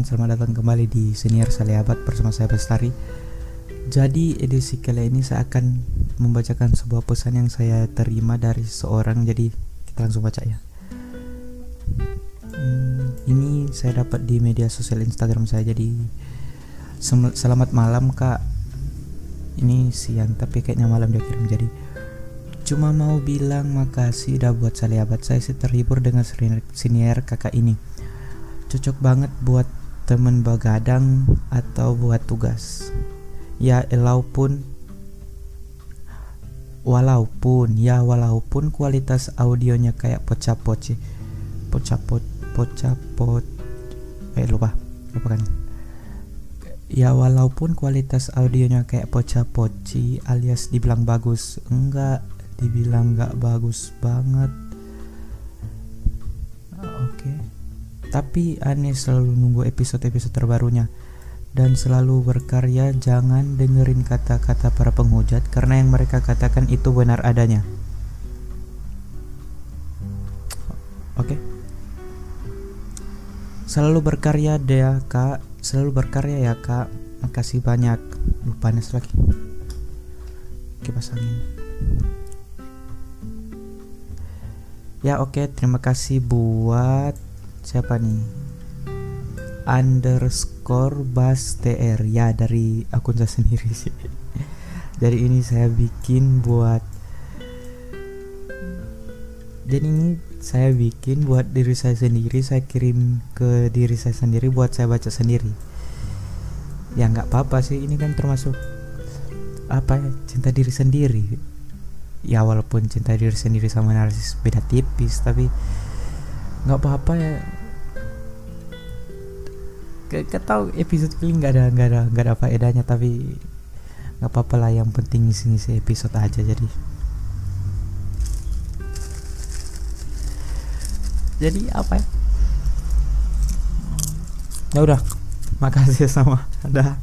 selamat datang kembali di Senior Saliabat bersama saya Bestari. Jadi edisi kali ini saya akan membacakan sebuah pesan yang saya terima dari seorang. Jadi kita langsung baca ya. Hmm, ini saya dapat di media sosial Instagram saya. Jadi selamat malam kak. Ini siang tapi kayaknya malam dia kirim. Jadi cuma mau bilang makasih udah buat Saliabat. Saya sih terhibur dengan senior kakak ini cocok banget buat temen begadang atau buat tugas. Ya walaupun walaupun ya walaupun kualitas audionya kayak poca-poci pocapot pocapot eh lupa lupa kan. Ya walaupun kualitas audionya kayak poca-poci alias dibilang bagus enggak dibilang enggak bagus banget tapi aneh selalu nunggu episode-episode terbarunya dan selalu berkarya jangan dengerin kata-kata para penghujat karena yang mereka katakan itu benar adanya. Oke. Okay. Selalu berkarya deh kak, selalu berkarya ya kak. Makasih banyak. Lupa panas lagi. Kipas angin. Ya oke, okay, terima kasih buat siapa nih? Underscore bas tr ya dari akun saya sendiri sih. Jadi ini saya bikin buat jadi ini saya bikin buat diri saya sendiri saya kirim ke diri saya sendiri buat saya baca sendiri. Ya nggak apa-apa sih ini kan termasuk apa ya cinta diri sendiri. Ya walaupun cinta diri sendiri sama narsis beda tipis tapi nggak apa-apa ya. Gak tau episode kali nggak ada nggak ada nggak ada faedahnya tapi nggak apa-apa lah yang penting ngisi-ngisi episode aja jadi. Jadi apa ya? Ya udah makasih sama. Ada